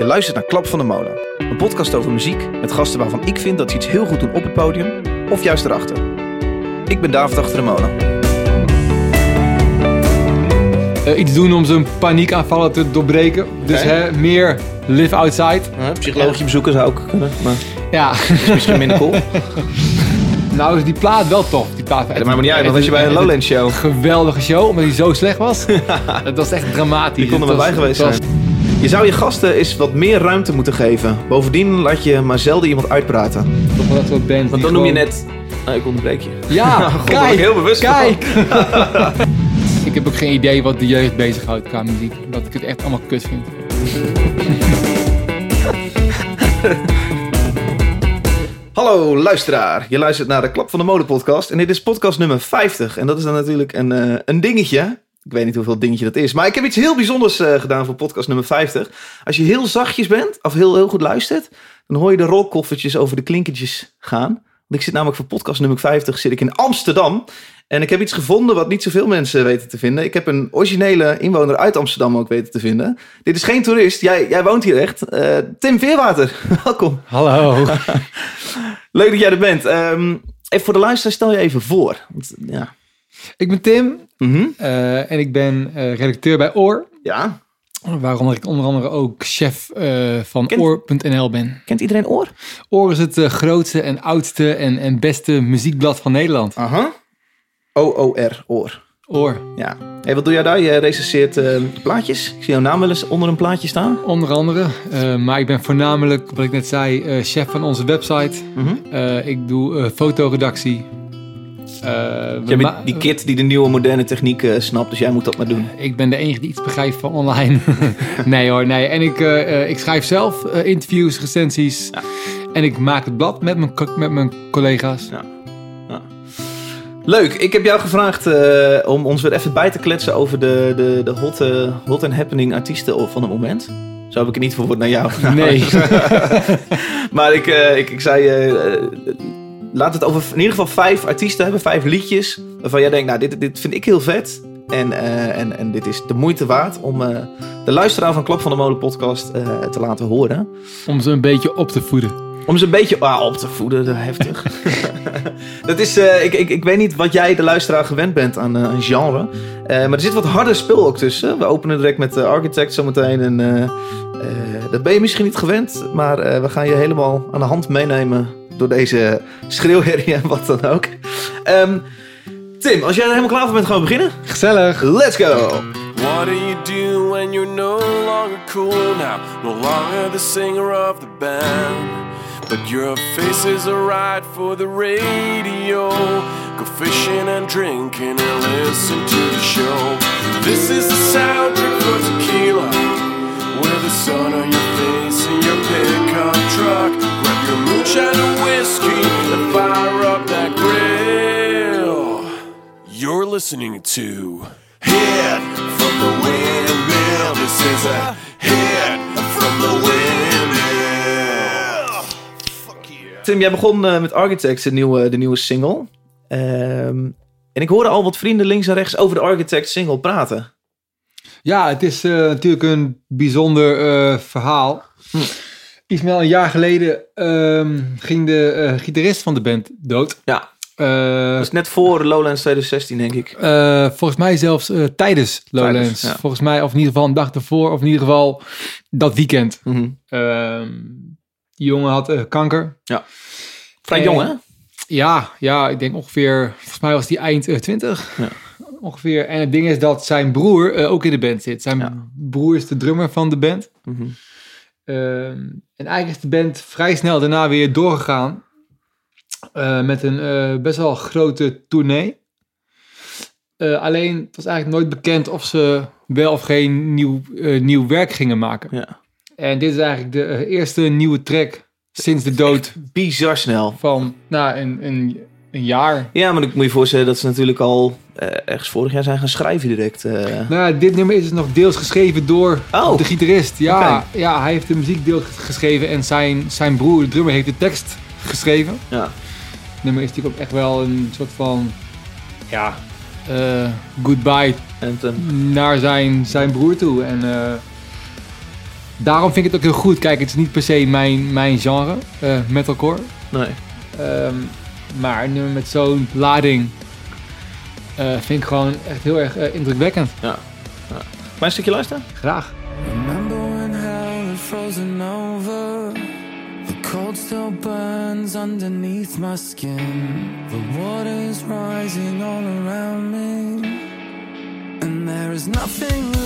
Je luistert naar Klap van de Molen. Een podcast over muziek met gasten waarvan ik vind dat ze iets heel goed doen op het podium of juist erachter. Ik ben David achter de molen. Eh, iets doen om zijn paniekaanvallen te doorbreken. Dus hè, meer live outside. psychologische bezoeken zou ook kunnen, maar Ja, is misschien minder cool. nou is die plaat wel tof. Die plaat dat maakt me niet uit, want was je bij een Lowlands show. Geweldige show, omdat hij zo slecht was. dat was echt dramatisch. Die konden we Het was- bij geweest het was- zijn. Je zou je gasten eens wat meer ruimte moeten geven. Bovendien laat je maar zelden iemand uitpraten. Toch wel dat soort bands Want dan noem je net... Oh, ik onderbreek je. Ja, God, kijk, ik heel bewust kijk. ik heb ook geen idee wat de jeugd bezighoudt qua muziek. Dat ik het echt allemaal kut vind. Hallo luisteraar, je luistert naar de Klap van de Mode podcast en dit is podcast nummer 50 en dat is dan natuurlijk een, eh, een dingetje. Ik weet niet hoeveel dingetje dat is, maar ik heb iets heel bijzonders eh, gedaan voor podcast nummer 50. Als je heel zachtjes bent of heel, heel goed luistert, dan hoor je de rolkoffertjes over de klinkertjes gaan. Want ik zit namelijk voor podcast nummer 50 zit ik in Amsterdam en ik heb iets gevonden wat niet zoveel mensen weten te vinden. Ik heb een originele inwoner uit Amsterdam ook weten te vinden. Dit is geen toerist, jij, jij woont hier echt. Eh, Tim Veerwater, welkom. Hallo. Leuk dat jij er bent. Ehm, even voor de luisteraar, stel je even voor. Want, ja. Ik ben Tim Mhm. eh, en ik ben eh, redacteur bij Oor. ja. Waaronder ik onder andere ook chef eh, van Kent- Oor.nl ben. Kent iedereen Oor? Oor is het grootste en oudste en, en beste muziekblad van Nederland. Aha. O-O-R, Oor. Oor. Ja. Hey, wat doe jij daar? Je recenseert plaatjes. Ik zie jouw naam wel eens onder een plaatje staan. Onder andere. Maar ik ben voornamelijk, wat ik net zei, chef van onze website. Mhm. Ik doe fotoredactie. Eh, we Jij bent die kid die de nieuwe moderne techniek eh, snapt, dus jij moet dat maar doen. Ik ben de enige die iets begrijpt van online. nee hoor, nee. En ik, eh, eh, ik schrijf zelf eh, interviews, recensies. Ja. En ik maak het blad met mijn, met mijn collega's. Leuk, ik heb jou gevraagd eh, om ons weer even bij te kletsen over de, de, de hot, eh, hot and happening artiesten van het moment. Zo heb ik het niet verwoord naar jou. Nee. maar ik, eh, ik, ik zei, eh, eh, laat het over in ieder geval vijf artiesten hebben, vijf liedjes. Waarvan jij denkt, nou, dit, dit vind ik heel vet. En, eh, en, en dit is de moeite waard om eh, de luisteraar van Klap van de Molen podcast eh, te laten horen. Om ze een beetje op te voeden. Om ze een beetje ah, op te voeden, heftig. dat is, ik, ik, ik weet niet wat jij de luisteraar gewend bent aan een genre. Maar er zit wat harder spul ook tussen. We openen direct met de Architect zometeen. En dat ben je misschien niet gewend. Maar we gaan je helemaal aan de hand meenemen door deze schreeuwherrie en wat dan ook. Ehm, Tim, als jij er helemaal klaar voor bent, gaan we beginnen. Gezellig. Let's go! What do you do when you're no longer cool now? No longer the singer of the band. But your face is alright for the radio. Go fishing and drinking and listen to the show. This is the soundtrack for tequila. With the sun on your face in your pickup truck. Your moonshine and whiskey and fire up that grill. You're listening to Hit from the Windmill. This is a hit from the Windmill. Fuck yeah. Tim, jij begon eh, met Architects, de nieuwe, de nieuwe single. Ehm, en ik hoorde al wat vrienden links en rechts over de Architects single praten. Ja, het is eh, natuurlijk een bijzonder eh, verhaal. Iets meer een jaar geleden ehm, ging de eh, gitarist van de band dood. Ja. Eh, Dat is net voor Lowlands 2016, denk ik. Eh, volgens mij zelfs tijdens Lowlands. Tijdens, ja. Volgens mij, of in ieder geval een dag ervoor, of in ieder geval dat weekend. Mhm. Ehm, die jongen had kanker. Vrij Eh, jong, hè? Ja, ja, ik denk ongeveer, volgens mij was die eind eh, 20. Ja. Ongeveer. En het ding is dat zijn broer ook in de band zit. Zijn Ja. broer is de drummer van de band. Ehm, en eigenlijk is de band vrij snel daarna weer doorgegaan. eh, met een eh, best wel grote tournee. Eh, alleen, het was eigenlijk nooit bekend of ze wel of geen nieuw, nieuw werk gingen maken. Ja. En dit is eigenlijk de eerste nieuwe track sinds de dood Bizar snel. van nou, een, een, een jaar. Ja, maar ik moet je voorstellen dat ze natuurlijk al ergens vorig jaar zijn gaan schrijven direct. eh. Nou, dit nummer is dus nog deels geschreven door Oh. de gitarist. Ja, ja, hij heeft de muziek deels geschreven en zijn, zijn broer, de drummer, heeft de tekst geschreven. Ja. Het nummer is natuurlijk ook echt wel een soort van ja, eh, goodbye En, ehm, naar zijn, zijn broer toe. En eh, daarom vind ik het ook heel goed. Kijk, het is niet per se mijn, mijn genre, eh, metalcore. Nee. Ehm, maar een nummer met zo'n lading eh, vind ik gewoon echt heel erg eh, indrukwekkend. Klein stukje luisteren? Graag. Remember when hell had frozen over? The cold still burns underneath my skin. The water's rising all around me. And there is nothing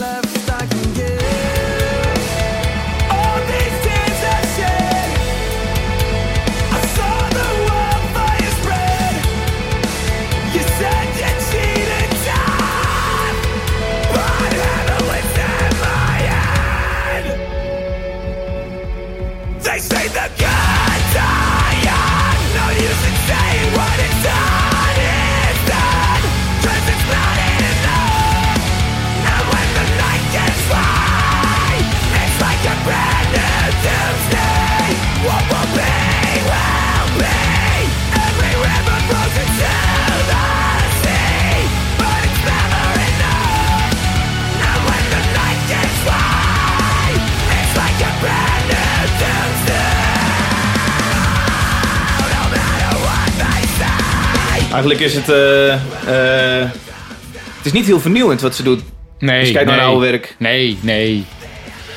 Eigenlijk is het... eh, eh, het is niet heel vernieuwend wat ze doet. Nee, Als je kijkt naar haar oude werk. Nee, nee.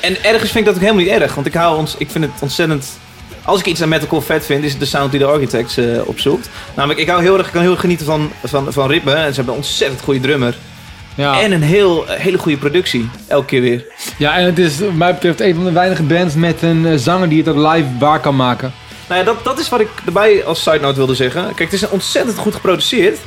En ergens vind ik dat ook helemaal niet erg. Want ik, hou ons, ik vind het ontzettend... Als ik iets aan metalcore vet vind, is het de sound die de Architects eh, opzoekt. Namelijk, ik, hou heel erg, ik kan heel erg genieten van, van, van ritme. En ze hebben een ontzettend goede drummer. Ja. En een heel, hele goede productie. Elke keer weer. ja, en het is wat mij betreft een van de weinige bands met een zanger die het ook live waar kan maken. Nou ja, dat, dat is wat ik erbij als side note wilde zeggen. Kijk, het is ontzettend goed geproduceerd.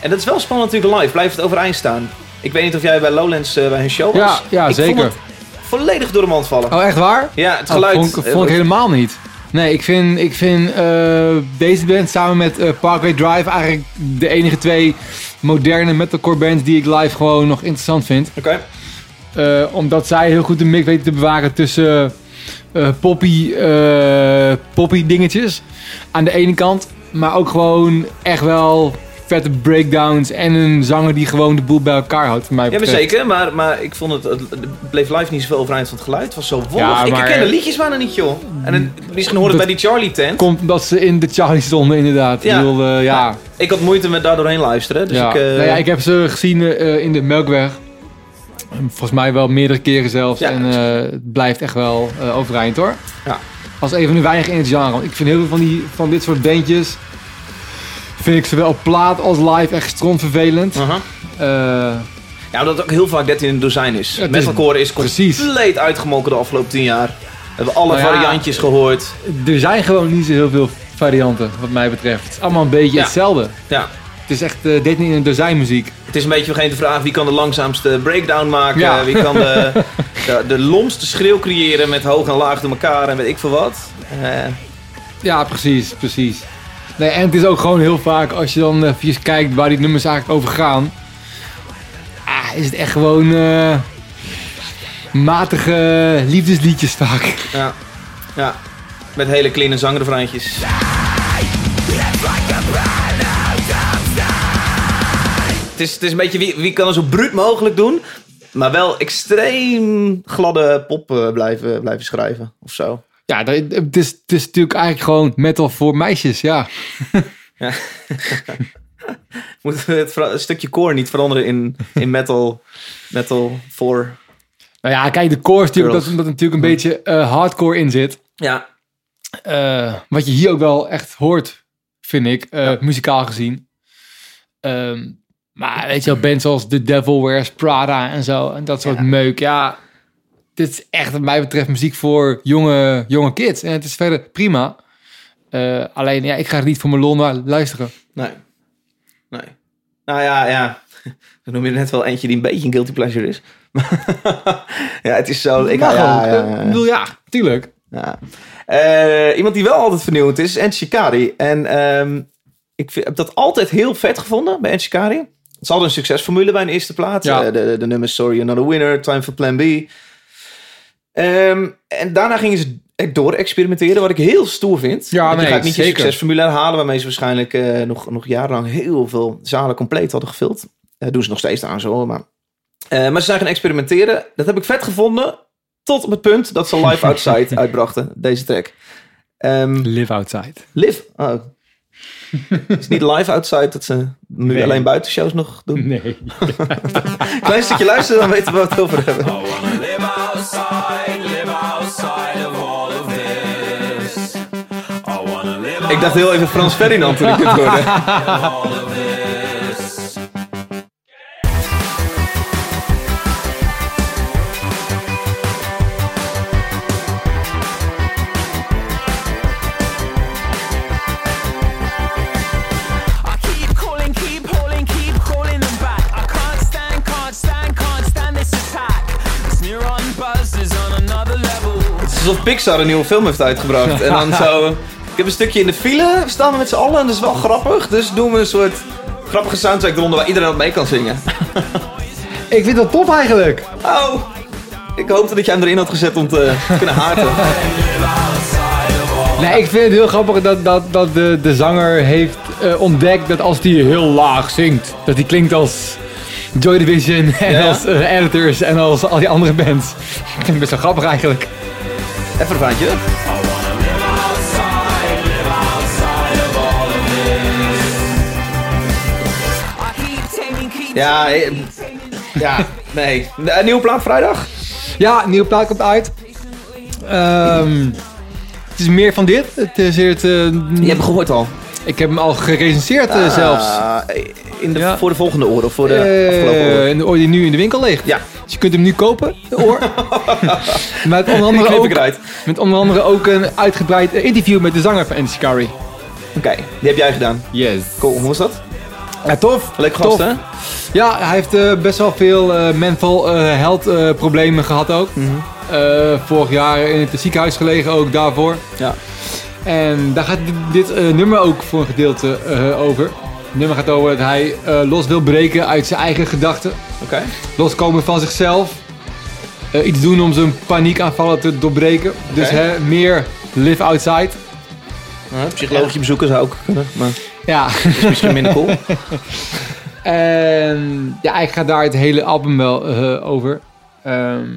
En dat is wel spannend natuurlijk live. Blijft het overeind staan. Ik weet niet of jij bij Lowlands eh, bij hun show was. Ja, ja ik zeker. Vond het volledig door de mand vallen. Oh, echt waar? Ja, het Oh, geluid. vond, ik, eh, vond ik helemaal niet. Nee, ik vind, ik vind eh, deze band samen met Parkway Drive eigenlijk de enige twee moderne metalcore bands die ik live gewoon nog interessant vind. Oké. Omdat zij heel goed de mix weten te bewaren tussen eh, poppy, eh, poppy dingetjes aan de ene kant. Maar ook gewoon echt wel vette breakdowns en een zanger die gewoon de boel bij elkaar houdt. Voor mij Ja, maar zeker. Maar, maar ik vond het, het bleef live niet zoveel overeind van het geluid. Het was zo wollig. Ja, ik herken de liedjes bijna niet, joh. En het, misschien hoorde het Dat- bij die Charlie tent. Komt omdat ze in de Charlie stonden inderdaad. Ja. Ik bedoel, eh, ja. Ik had moeite met daar doorheen luisteren. Dus ja. ik, nou ja, ik heb ze gezien in de Melkweg. Volgens mij wel meerdere keren zelfs. Ja. En eh, het blijft echt wel eh, overeind hoor. Ja. Als een van de weinigen in het genre. Want ik vind heel veel van, die, van dit soort bandjes... vind ik zowel op plaat als live echt strontvervelend. aha. Eh, Ja, omdat het ook heel vaak 13 in een dozijn is. Het is- Metalcore is precies. compleet uitgemolken de afgelopen 10 jaar. We hebben alle Nou ja. variantjes gehoord. er zijn gewoon niet zo heel veel varianten wat mij betreft. Het is allemaal een beetje Ja. hetzelfde. Ja. Het is echt uh, 13 in een dozijn muziek. Het is een beetje vergeten de vraag wie kan de langzaamste breakdown maken. Ja. Wie kan de, de, de lomste schreeuw creëren met hoog en laag door elkaar en weet ik veel wat. Eh, Ja, precies, precies. Nee, en het is ook gewoon heel vaak, als je dan even kijkt waar die nummers eigenlijk over gaan. Ah, is het echt gewoon eh, matige liefdesliedjes vaak. ja. ja. Met hele clean zangrefreintjes. Het is, het is een beetje wie, wie kan er zo bruut mogelijk doen, maar wel extreem gladde pop eh, blijven, blijven schrijven of zo. Ja, dat, het, is, het is natuurlijk eigenlijk gewoon metal voor meisjes, ja. Moeten we het stukje core niet veranderen in, in metal, metal voor... Nou ja, kijk, de core is natuurlijk dat, dat er natuurlijk een beetje eh, hardcore in zit. Ja, Eh, wat je hier ook wel echt hoort, vind ik, muzikaal gezien. Ehm, maar weet je wel, bands zoals The Devil Wears Prada en zo, en dat soort Ja. meuk. Ja, dit is echt wat mij betreft muziek voor jonge, jonge kids. En het is verder prima. Eh, alleen, ja, ik ga er niet voor mijn lol naar luisteren. nee. Nee. Nou ja, ja. Dan noem je er net wel eentje die een beetje een guilty pleasure is. ja, het is zo... Ik, ja, ook. ja, ja. Ik bedoel, ja, tuurlijk. Ja. Eh, iemand die wel altijd vernieuwend is, En Shikari. En ehm, ik vind, heb dat altijd heel vet gevonden bij Shikari. Het hadden een succesformule bij een eerste plaat. Ja. Eh, de, de, de nummers Sorry Another Winner, Time for Plan B. Ehm, en daarna gingen ze door experimenteren, wat ik heel stoer vind. Ja, Want je nee, gaat niet je zeker. succesformule herhalen, waarmee ze waarschijnlijk eh, nog, nog jarenlang heel veel zalen compleet hadden gevuld. Dat doen ze nog steeds aan zo, maar... Maar ze zijn gaan experimenteren. Dat heb ik vet gevonden. tot op het punt dat ze Live Outside uitbrachten, deze track. Ehm, Live outside. live. Oh. Het is niet Live Outside dat ze nu Nee. alleen buitenshows nog doen. Nee. Klein stukje luisteren, dan weten we wat we het over hebben. I wanna live outside, live outside of all of this. I wanna live Ik dacht heel even Frans Ferdinand toen ik dit hoorde. Alsof Pixar een nieuwe film heeft uitgebracht. En dan zo... Ik heb een stukje in de file, we staan we met z'n allen en dat is wel grappig. Dus doen we een soort grappige soundtrack eronder waar iedereen op mee kan zingen. Ik vind dat top eigenlijk. Oh, ik hoopte dat jij hem erin had gezet om te kunnen haarten. Nee, ik vind het heel grappig dat, dat, dat de, de zanger heeft eh, ontdekt dat als hij heel laag zingt, dat hij klinkt als Joy Division en Ja. als eh, Editors en als al die andere bands. Ik vind het best wel grappig eigenlijk. Even een vaantje. Ja, ja, nee. Een nieuwe plaat vrijdag? Ja, een nieuwe plaat komt uit. Ehm, het is meer van dit. Het is het, eh, Je hebt gehoord al. Ik heb hem al gerecenseerd eh, zelfs. Ah, in de, Ja. Voor de volgende oor of voor de Eh, afgelopen oor? en de oor die nu in de winkel ligt. Ja, Dus je kunt hem nu kopen, de oor. met, onder andere ook, met onder andere ook een uitgebreid eh, interview met de zanger van Andy Scary. Oké, die heb jij gedaan. Yes. Cool, hoe was dat? Ja, tof. Leuk gast, Tof. hè? Ja, hij heeft best wel veel mental eh, health problemen gehad ook. Mhm. Vorig jaar in het ziekenhuis gelegen ook daarvoor. Ja. En daar gaat dit, dit, eh, nummer ook voor een gedeelte eh, over. Het nummer gaat over dat hij eh, los wil breken uit zijn eigen gedachten. Oké. Loskomen van zichzelf. Iets doen om zijn paniekaanvallen te doorbreken. Dus hè, meer live outside. Nou, psychologische bezoeken zou ook kunnen, maar Ja. dat is misschien minder cool. En ja, ik ga daar het hele album wel over. Ehm,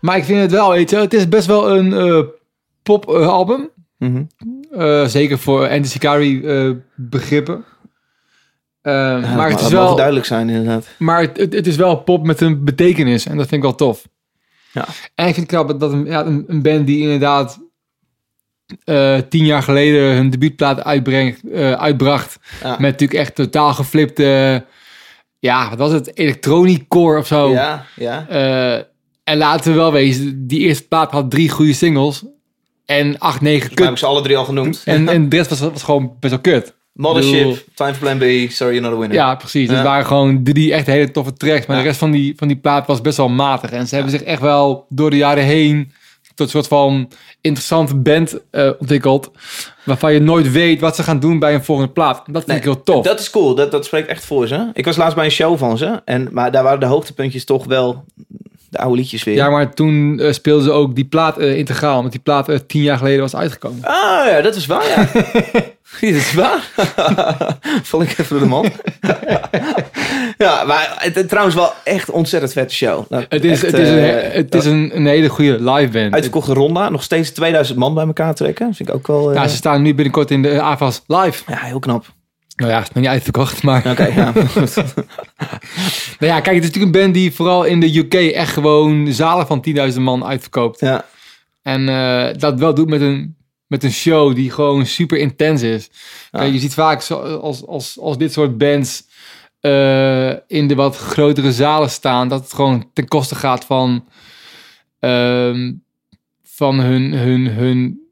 maar ik vind het wel, weet je, het is best wel een eh eh. Mhm. Eh, zeker voor Andy Sicari eh, begrippen. Ja, maar het is wel, duidelijk zijn, inderdaad. maar het, het, het is wel pop met een betekenis en dat vind ik wel tof. Ja. En ik vind het knap dat een, ja, een, een band die inderdaad eh, tien jaar geleden hun debuutplaat uitbrengt, eh, uitbracht. Ja. Met natuurlijk echt totaal geflipte, ja, wat was het, elektroniecore of zo. Ja, ja. Eh, en laten we wel wezen, die eerste plaat had drie goede singles. En acht, negen Ik heb kut. ze alle drie al genoemd. En, en de rest was, was gewoon best wel kut. Mothership, Time for Plan B, Sorry You're Not a Winner. Ja, precies. Ja. Het waren gewoon drie echt hele toffe tracks. Maar Ja. de rest van die, van die plaat was best wel matig. En ze hebben zich echt wel door de jaren heen tot een soort van interessante band eh, ontwikkeld. Waarvan je nooit weet wat ze gaan doen bij een volgende plaat. En dat vind Nee, ik heel tof. Dat is cool, dat, dat spreekt echt voor ze. Ik was laatst bij een show van ze, en, maar daar waren de hoogtepuntjes toch wel de oude liedjes weer. Ja, maar toen eh, speelden ze ook die plaat eh, integraal. Want die plaat eh, tien jaar geleden was uitgekomen. Ah ja, dat is waar, ja. dat is waar. Val ik even door de man. ja, maar het, trouwens wel echt ontzettend vette show. Nou, Het is, echt, het is, een, het is een, een hele goede live band. Uitverkochte ronda, nog steeds 2000 man bij elkaar trekken. Vind ik ook wel... Ja, ze staan nu binnenkort in de AVAS live. ja, heel knap. Nou ja, het is nog niet uitverkocht, maar... Oké, ja. Nou ja, kijk, het is natuurlijk een band die vooral in de UK echt gewoon zalen van 10.000 man uitverkoopt. ja. En eh, dat wel doet met een, met een show die gewoon super intens is. Kijk, je ziet vaak zo, als, als, als dit soort bands eh, in de wat grotere zalen staan, dat het gewoon ten koste gaat van, ehm, van hun, hun, hun,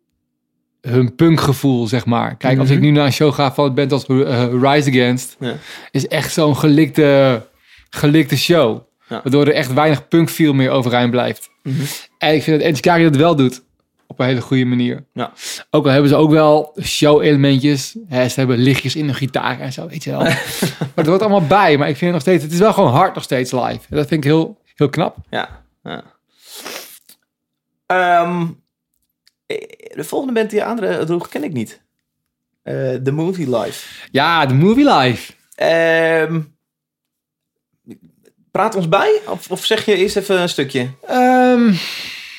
hun punkgevoel, zeg maar. Kijk, als Mhm. ik nu naar een show ga van een band als eh, Rise Against, Ja. is echt zo'n gelikte, gelikte show. Ja. Waardoor er echt weinig punkfeel meer overeind blijft. Mhm. En ik vind dat Enchikari dat wel doet. Op een hele goede manier. Ja. Ook al hebben ze ook wel show-elementjes. Ze hebben lichtjes in de gitaar en zo, weet je wel. maar het hoort allemaal bij. Maar ik vind het nog steeds... Het is wel gewoon hard nog steeds live. En dat vind ik heel, heel knap. Ja. ja. Eh, de volgende band die je aandroeg ken ik niet. Eh The Movie Life. Ja, de movie live. Ehm, praat ons bij? Of, of zeg je eerst even een stukje? Ehm,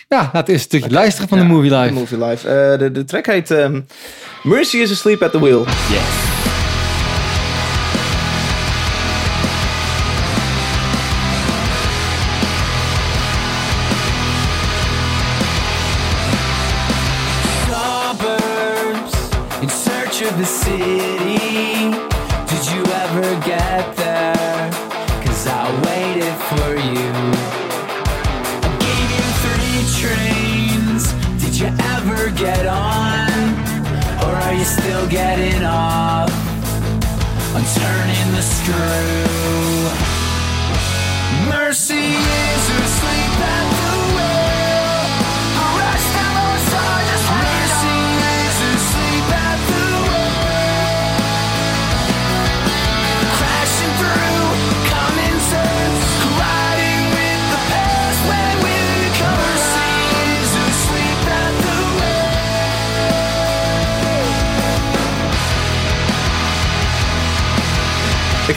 ja, we eens een stukje luisteren van Ja, de Movie Live. de Movie Live. Eh, de, de track heet ehm, Mercy is Asleep at the Wheel. suburbs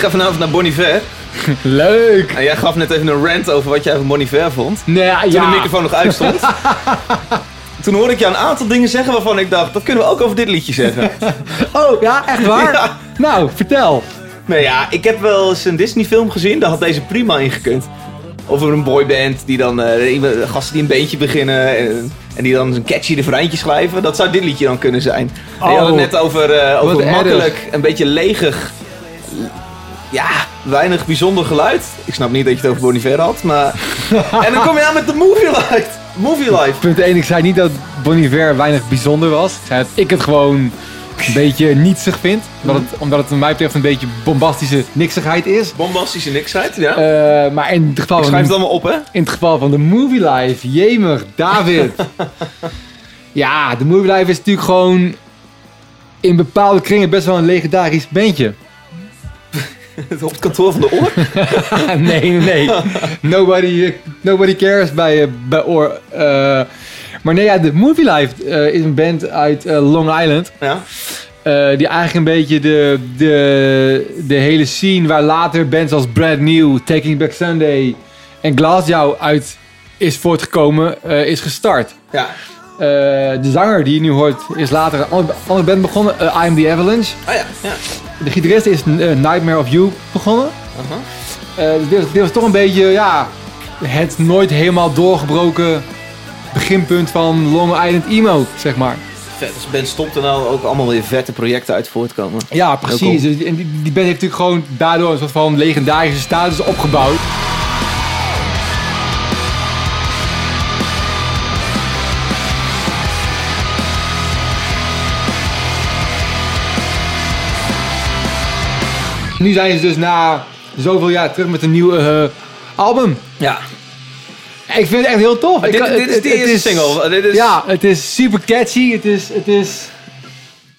ga vanavond naar Bonnie Ver. Leuk! En jij gaf net even een rant over wat jij van Bonnie Ver vond. Nee, ja, Toen de microfoon nog uitstond. Toen hoorde ik je een aantal dingen zeggen waarvan ik dacht, dat kunnen we ook over dit liedje zeggen. Oh, ja, echt waar? Ja. Nou, vertel. Nee ja, ik heb wel eens een Disney film gezien, daar had deze prima in gekund. Over een boyband, die dan, iemand- gasten die een beentje beginnen en, en die dan een catchy refreintje schrijven. Dat zou dit liedje dan kunnen zijn. En je had het Oh. net over, eh, over makkelijk, een beetje leegig, ja, weinig bijzonder geluid. Ik snap niet dat je het over Bon Iver had, maar... en dan kom je aan met de Movie Life. Movie Life. Punt 1, ik zei niet dat Bon Iver weinig bijzonder was. Ik zei dat ik het gewoon een beetje nietsig vind. Omdat het, omdat het mij betreft een beetje bombastische niksigheid is. Bombastische niksheid, ja. Eh, maar in het, geval ik van, schrijf het allemaal op, hè. in het geval van de Movie Life, jemig, David. ja, de Movie Life is natuurlijk gewoon in bepaalde kringen best wel een legendarisch bandje. Op het kantoor van de oor. nee, nee. Nobody, eh, nobody cares bij, eh, bij Oor. Eh, maar nee, ja, de Movie Life is een band uit Long Island. Ja. die eigenlijk een beetje de, de, de hele scene waar later bands als Brand New, Taking Back Sunday en Glassjaw uit is voortgekomen, is gestart. Ja. De zanger die je nu hoort is later een andere, band begonnen, I Am The Avalanche. Ah ja, ja. De gitarist is eh, Nightmare of You begonnen. Aha. Eh, dus dit, was- dit was toch een beetje, ja, het nooit helemaal doorgebroken beginpunt van Long Island Emo, zeg maar. Vet, als band stopt er nou ook allemaal weer vette projecten uit voortkomen. Ja, precies. Dus die- En die, die band heeft natuurlijk gewoon daardoor een soort van legendarische status opgebouwd. Nu zijn ze dus na zoveel jaar terug met een nieuw eh, album. Ja. Ik vind het echt heel tof. Dit, kan- dit is de eerste single. Dit is, Ja, het is super catchy. Het is, het is,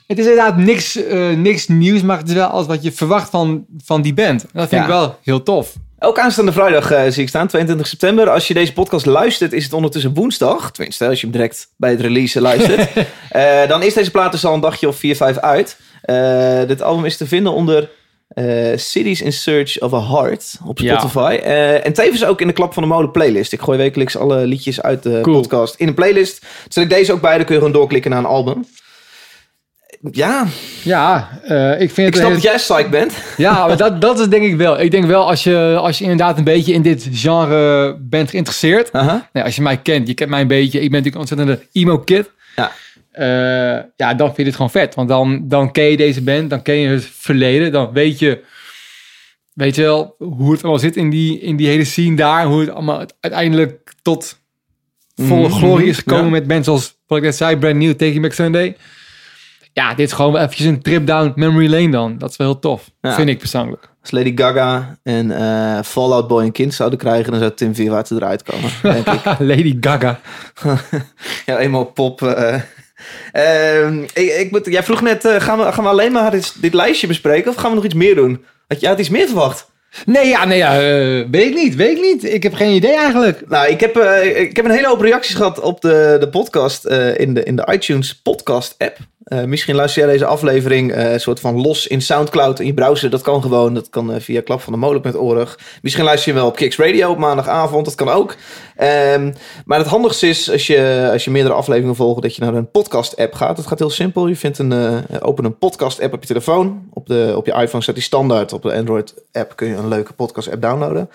het is inderdaad niks, eh, niks nieuws, maar het is wel alles wat je verwacht van, van die band. Dat vind Ja. ik wel heel tof. Ook aanstaande vrijdag eh, zie ik staan, 22 september. Als je deze podcast luistert, is het ondertussen woensdag. Tenminste, als je hem direct bij het release luistert. Dan is deze plaat dus al een dagje of 4, 5 uit. Dit album is te vinden onder eh, Cities in Search of a Heart op Ja. Spotify. Eh, en tevens ook in de Klap van de Molen playlist. Ik gooi wekelijks alle liedjes uit de Cool. podcast in een playlist. Zet ik deze ook bij, dan kun je gewoon doorklikken naar een album. Ja, Ja, eh, ik vind ik het... snap dat jij psyched bent. Ja, maar dat, dat is denk ik wel. Ik denk wel als je, als je inderdaad een beetje in dit genre bent geïnteresseerd. Als je mij kent, je kent mij een beetje. Ik ben natuurlijk een ontzettende emo-kid. Ja. Eh, ja, dan vind je dit gewoon vet. Want dan, dan ken je deze band, dan ken je het verleden. Dan weet je, weet je wel hoe het allemaal zit in die, in die hele scene daar. Hoe het allemaal uiteindelijk tot volle Mhm, glorie is gekomen ja. met bands zoals, wat ik net zei, Brand New, Taking Back Sunday. Ja, dit is gewoon eventjes een trip down memory lane dan. Dat is wel heel tof, Ja. vind ik persoonlijk. Als Lady Gaga en eh Fallout Boy een kind zouden krijgen, dan zou Tim Vierwaarts eruit komen, denk ik. Lady Gaga. Ja, eenmaal pop. eh. Ehm, ik, ik moet, jij vroeg net, eh, gaan, we, gaan we alleen maar dit, dit lijstje bespreken of gaan we nog iets meer doen? Had je had iets meer verwacht? Nee, ja, nee, ja, eh, weet ik niet, weet ik niet. Ik heb geen idee eigenlijk. Nou, ik heb, eh, ik heb een hele hoop reacties gehad op de, de podcast in, de, in de iTunes podcast app. Eh, misschien luister jij deze aflevering eh, een soort van los in Soundcloud in je browser. Dat kan gewoon. Dat kan eh, via klap van de molen.org. Misschien luister je wel op Kicks Radio op maandagavond. Dat kan ook. Ehm, maar het handigste is als je, als je meerdere afleveringen volgt, dat je naar een podcast-app gaat. Het gaat heel simpel. Je vindt een, open een podcast-app op je telefoon. Op, de, op je iPhone staat die standaard. Op de Android-app kun je een leuke podcast-app downloaden.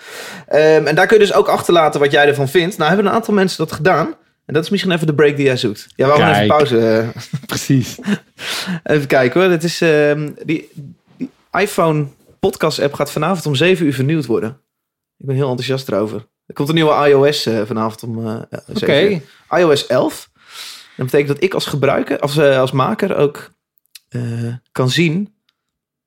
Ehm, en daar kun je dus ook achterlaten wat jij ervan vindt. Nou hebben een aantal mensen dat gedaan. En dat is misschien even de break die jij zoekt. Ja, we houden even pauze. eh. Precies. Even kijken hoor. Het is, ehm, die, die iPhone podcast app gaat vanavond om 7 uur vernieuwd worden. Ik ben heel enthousiast erover. Er komt een nieuwe iOS eh, vanavond om eh Oké. 7 uur. iOS 11. Dat betekent dat ik als gebruiker, als, eh, als maker ook eh, kan zien.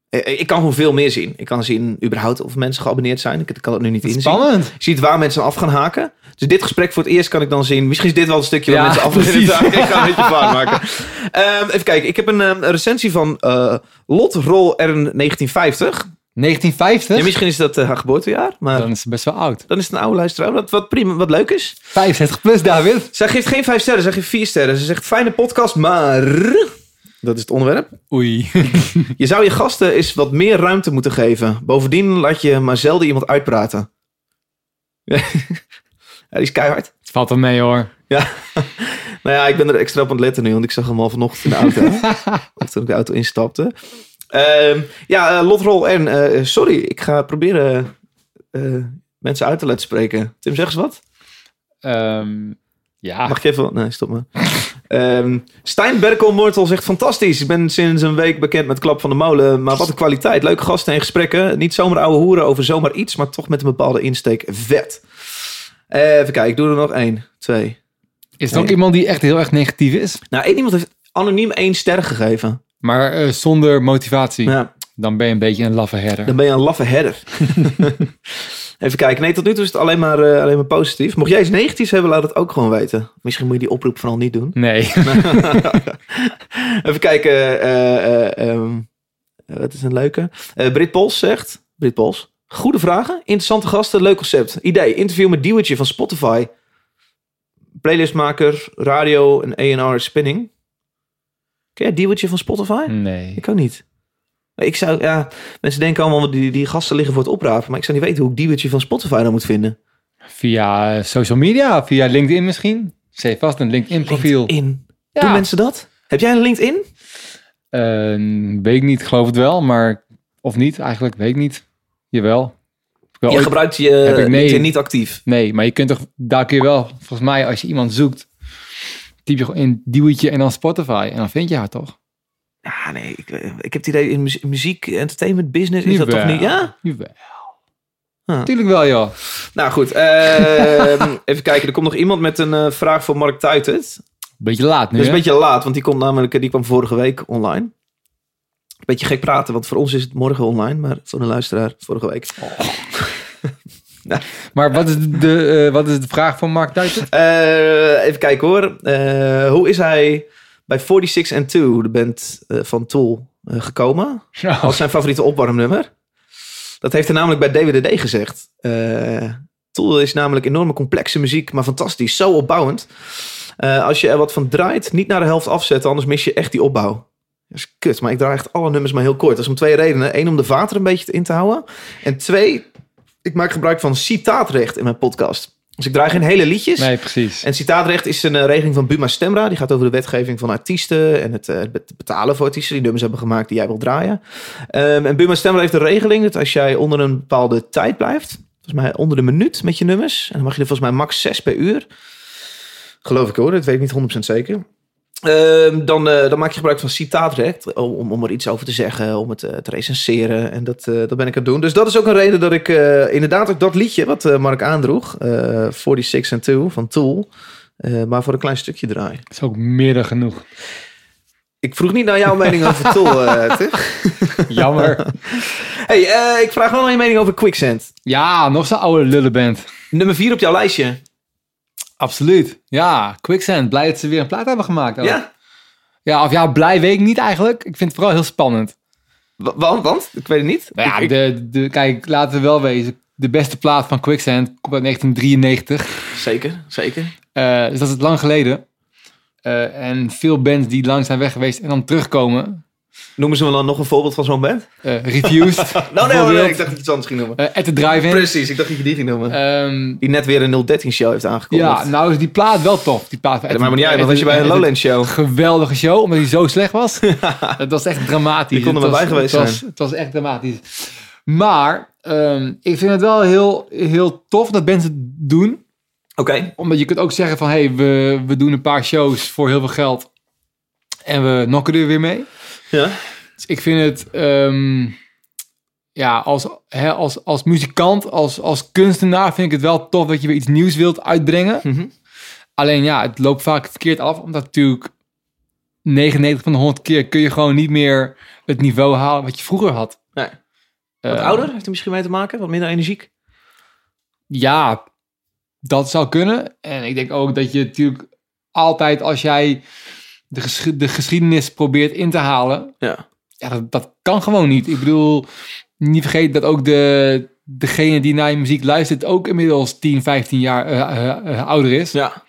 Eh, ik kan gewoon veel meer zien. Ik kan zien überhaupt of mensen geabonneerd zijn. Ik kan het nu niet inzien. Spannend. Je ziet waar mensen af gaan haken. Dus dit gesprek voor het eerst kan ik dan zien. Misschien is dit wel een stukje waar mensen af gaan. Ik ga een beetje vaart maken. Ehm, even kijken. Ik heb een, ehm, recensie van eh Lot Roll R 1950. 1950? Ja, misschien is dat eh, haar geboortejaar. Maar Dan dan, is het best wel oud. is het een oude luisteraar. Wat, wat prima, wat leuk is. 65 plus, David. Zij geeft geen vijf sterren. Zij geeft vier sterren. Ze zegt fijne podcast, maar... Dat is het onderwerp. Oei. Je zou je gasten eens wat meer ruimte moeten geven. Bovendien laat je maar zelden iemand uitpraten. ja, die is keihard. Het valt wel mee hoor. Ja, nou ja, ik ben er extra op aan het letten nu, want ik zag hem al vanochtend in de auto. of toen ik de auto instapte. Ehm, ja, uh, Lotrol en eh, sorry, ik ga proberen eh, mensen uit te laten spreken. Tim, zeg eens wat. Ehm, ja. Mag ik even... Nee, stop maar. Ehm Stijn Berkel Mortel zegt fantastisch. Ik ben sinds een week bekend met Klap van de Molen. Maar wat een kwaliteit. Leuke gasten en gesprekken. Niet zomaar ouwe hoeren over zomaar iets, maar toch met een bepaalde insteek. Vet. Even kijken, ik doe er nog één, twee. Is er ook iemand die echt heel erg negatief is? Nou, één iemand heeft anoniem één ster gegeven. Maar eh, zonder motivatie. Ja, Dan ben je een beetje een laffe herder. dan ben je een laffe herder. Even kijken. Nee, tot nu toe is het alleen maar, eh, alleen maar positief. Mocht jij iets negatiefs hebben, laat het ook gewoon weten. Misschien moet je die oproep vooral niet doen. Nee. Even kijken. ehm, wat is een leuke? Brit Pols zegt. Brit Pols. Goede vragen. Interessante gasten. Leuk concept. Idee. Interview met Diewertje van Spotify. Playlistmaker. Radio en A&R Spinning. Ken jij Diewertje van Spotify? Nee. Ik ook niet. Ik zou, ja, mensen denken allemaal, die, die gasten liggen voor het oprapen. Maar ik zou niet weten hoe ik Diewertje van Spotify dan moet vinden. Via eh, social media, via LinkedIn misschien. Ze heeft vast een LinkedIn profiel. LinkedIn. Ja. Doen mensen dat? Heb jij een LinkedIn? Eh, weet ik niet, geloof het wel, maar of niet eigenlijk, weet ik niet. Jawel. Wil Je ooit- gebruikt je ik- nee. LinkedIn niet actief. Nee, maar je kunt toch, daar kun je wel, volgens mij, als je iemand zoekt, typ je gewoon in duwtje en dan Spotify en dan vind je haar toch? Ja, nee, ik, ik heb het idee in muzie- muziek, entertainment, business, is dat toch niet? Ja? Jawel. Ah. Tuurlijk wel, joh. Nou goed, ehm, even kijken. Er komt nog iemand met een eh, vraag voor Mark Tuitert. Beetje laat nu, Dat is een beetje laat, want die komt namelijk, die kwam vorige week online. Beetje gek praten, want voor ons is het morgen online, maar voor een luisteraar vorige week. Maar wat is de, eh, wat is de vraag van Mark Duiter? Eh, even kijken hoor. Eh, hoe is hij bij 46 and 2, de band eh, van Tool, eh, gekomen? Als zijn favoriete opwarmnummer. Dat heeft hij namelijk bij DWDD gezegd. Eh Tool is namelijk enorme complexe muziek, maar fantastisch. Zo opbouwend. Als je er wat van draait, niet naar de helft afzetten, anders mis je echt die opbouw. Dat is kut, maar ik draai echt alle nummers maar heel kort. Dat is om twee redenen. Eén, om de vater een beetje in te houden. En twee, ik maak gebruik van citaatrecht in mijn podcast. Dus ik draai geen hele liedjes. Nee, precies. En citaatrecht is een eh, regeling van Buma Stemra. Die gaat over de wetgeving van artiesten en het, eh, het betalen voor artiesten die nummers hebben gemaakt die jij wil draaien. Ehm, en Buma Stemra heeft een regeling dat als jij onder een bepaalde tijd blijft, volgens mij onder de minuut met je nummers, en dan mag je er volgens mij max 6 per uur. Geloof ik hoor, dat weet ik niet 100% zeker. Ehm, dan, eh, dan maak je gebruik van citaatrecht om, om er iets over te zeggen, om het eh, te recenseren. En dat, eh, dat ben ik aan het doen. Dus dat is ook een reden dat ik inderdaad ook dat liedje wat Mark aandroeg, eh 46 and 2 van Tool, maar voor een klein stukje draai. Dat is ook meer dan genoeg. Ik vroeg niet naar jouw mening over Tool. Jammer. Hey, ik vraag wel naar je mening over Quicksand. ja, nog zo'n oude lullenband. Nummer 4 op jouw lijstje. Absoluut. Ja, Quicksand. Blij dat ze weer een plaat hebben gemaakt. ook. Ja? Ja, of ja, blij weet ik niet eigenlijk. Ik vind het vooral heel spannend. Wa- Want, want? Ik weet het niet. Nou ja, Ik- de, de, kijk, laten we wel wezen. De beste plaat van Quicksand komt uit 1993. Zeker, zeker. Eh, dus dat is lang geleden. Eh, en veel bands die lang zijn weg geweest en dan terugkomen. Noemen ze me dan nog een voorbeeld van zo'n band? Eh Refused. Nou, nee, nee, ik dacht dat je iets anders ging noemen. Eh, At the Drive-In. Precies, ik dacht dat je die ging noemen. Ehm, die net weer een 013 show heeft aangekondigd. ja, nou is die plaat wel tof. Die plaat van maakt me niet uit, want als je bij een Lowland show... geweldige show, omdat hij zo slecht was. dat was echt dramatisch. Die kon er Het maar was- bij geweest het was, Het was echt dramatisch. Maar ehm, ik vind het wel heel, heel tof dat mensen het doen. Oké, Omdat je kunt ook zeggen van, hé, hey, we, we doen een paar shows voor heel veel geld. En we nokken er weer mee. Ja. Dus ik vind het, ehm, ja, als, hè, als, als muzikant, als, als kunstenaar vind ik het wel tof dat je weer iets nieuws wilt uitbrengen. Mhm. Alleen ja, het loopt vaak verkeerd af, omdat natuurlijk 99 van de 100 keer kun je gewoon niet meer het niveau halen wat je vroeger had. Nee. Wat Eh, ouder, heeft er misschien mee te maken? Wat minder energiek? Ja, dat zou kunnen. En ik denk ook dat je natuurlijk altijd als jij de, ges- de geschiedenis probeert in te halen, Ja. ja, dat, dat kan gewoon niet. Ik bedoel, niet vergeten dat ook de, degene die naar je muziek luistert ook inmiddels 10, 15 jaar eh, eh, eh, ouder is. Ja.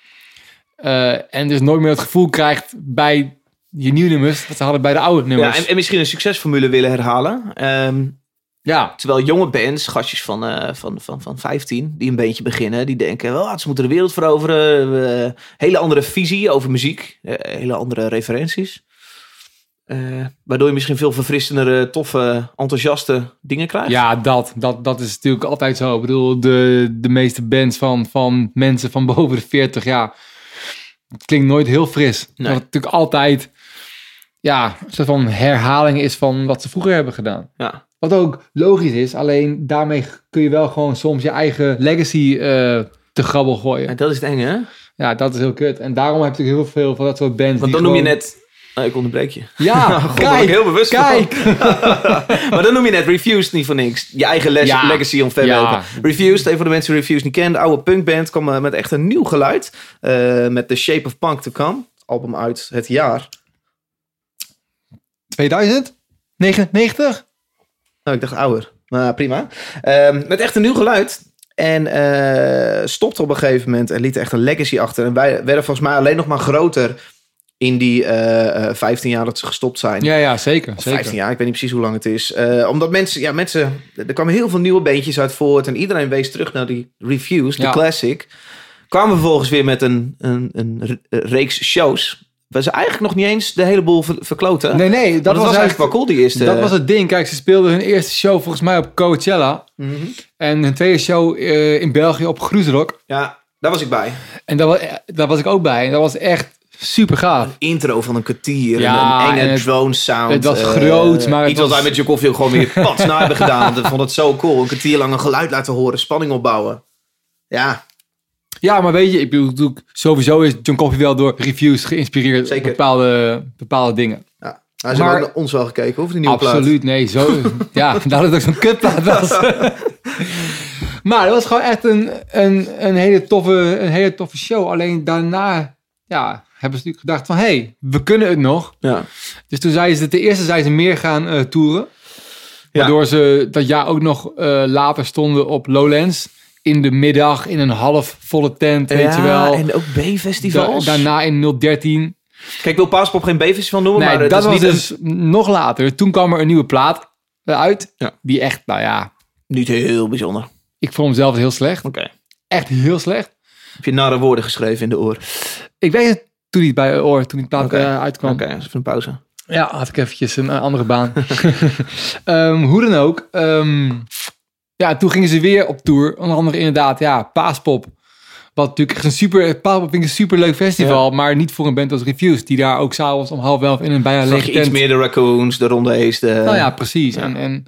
En dus nooit meer het gevoel krijgt bij je nieuwe nummers dat ze hadden bij de oude ja nummers. en, en misschien een succesformule willen herhalen. Ehm, ja. terwijl jonge bands, gastjes van, eh, van, van, van 15, die een beetje beginnen, die denken, wel, ze moeten de wereld veroveren. Hele andere visie over muziek. eh, hele andere referenties. Eh, waardoor je misschien veel verfrissendere, toffe, enthousiaste dingen krijgt. Ja, dat, dat, dat is natuurlijk altijd zo. Ik bedoel, de, de meeste bands van, van mensen van boven de 40 jaar. Het klinkt nooit heel fris. Nee. Dat het natuurlijk altijd ja, een soort van herhaling is van wat ze vroeger hebben gedaan. Ja. Wat ook logisch is, alleen daarmee kun je wel gewoon soms je eigen legacy eh, te grabbel gooien. En dat is het enge, hè? Ja, dat is heel kut. En daarom heb natuurlijk heel veel van dat soort bands. Want dan noem je gewoon- net... Oh, ik onderbreek je. Ja, God, kijk, ik heel bewust van. kijk. maar dan noem je net Refused niet voor niks. Je eigen les, Ja. legacy om verder Ja. Refused, even voor de mensen die Refused niet kennen. De oude punkband kwam eh, met echt een nieuw geluid. eh, met The Shape of Punk to Come. Album uit het jaar. 2099? Nou, ik dacht ouder. Maar prima. Ehm, met echt een nieuw geluid. En eh stopte op een gegeven moment en liet echt een legacy achter. En wij werden volgens mij alleen nog maar groter in die eh, eh, 15 jaar dat ze gestopt zijn. Ja, ja, zeker. Of zeker. 15 jaar, ik weet niet precies hoe lang het is. Eh, omdat mensen, ja, mensen, er kwamen heel veel nieuwe beentjes uit voort. En iedereen wees terug naar die reviews, de Ja. classic. Kwamen vervolgens weer met een, een, een re- reeks shows. Waar ze eigenlijk nog niet eens de hele boel ver- verkloten. Nee, nee, dat, dat, was, was, eigenlijk wel cool, die eerste. Dat was het ding. Kijk, ze speelden hun eerste show volgens mij op Coachella. Mhm. En hun tweede show eh, in België op Groesrock. Ja, daar was ik bij. En daar was, daar was ik ook bij. En dat was echt super gaaf. Intro van een kwartier. Ja, en een en enge het- drone sound. het was eh, groot, maar het Iets wat was- wij met je koffie ook gewoon weer patsna hebben gedaan. Want ik vond het zo cool. Een kwartier lang een geluid laten horen. Spanning opbouwen. Ja, Ja, maar weet je, ik bedoel, sowieso is John Coffey wel door reviews geïnspireerd Zeker. op bepaalde, bepaalde dingen. ja. Hij is Maar- naar ons wel gekeken, of de nieuwe plaat. Absoluut, nee, zo. ja, dat het ook zo'n kutplaat was. maar het was gewoon echt een, een, een, hele toffe, een hele toffe show. Alleen daarna ja, hebben ze natuurlijk gedacht van, hé, hey, we kunnen het nog. Ja. Dus toen zeiden ze, ten eerste zijn ze meer gaan eh toeren. Ja. Waardoor ze dat jaar ook nog eh, later stonden op Lowlands. In de middag, in een half volle tent, weet je wel. En ook B-festivals. Da- daarna in 013. Kijk, ik wil Paaspop geen B-festival noemen, Nee, maar dat is was niet, dus nog later. Toen kwam er een nieuwe plaat uit. Ja. Die echt, nou ja, niet heel bijzonder. ik vond hem zelf heel slecht. Oké. Echt heel slecht. Heb je nare woorden geschreven in de oor? Ik weet het toen niet bij oor, toen die plaat Oké. eh, uitkwam. Oké, even een pauze. Ja, had ik eventjes een eh, andere baan. Ehm, hoe dan ook. ehm, ja, toen gingen ze weer op tour. Onder andere inderdaad, ja, Paaspop. Wat natuurlijk een super... Paaspop vind ik een super leuk festival. Maar niet voor een band als Refuse. Die daar ook s'avonds om half elf in een bijna lege je iets tent... meer de raccoons, de ronde Ace, de... Nou ja, precies. Ja. En, en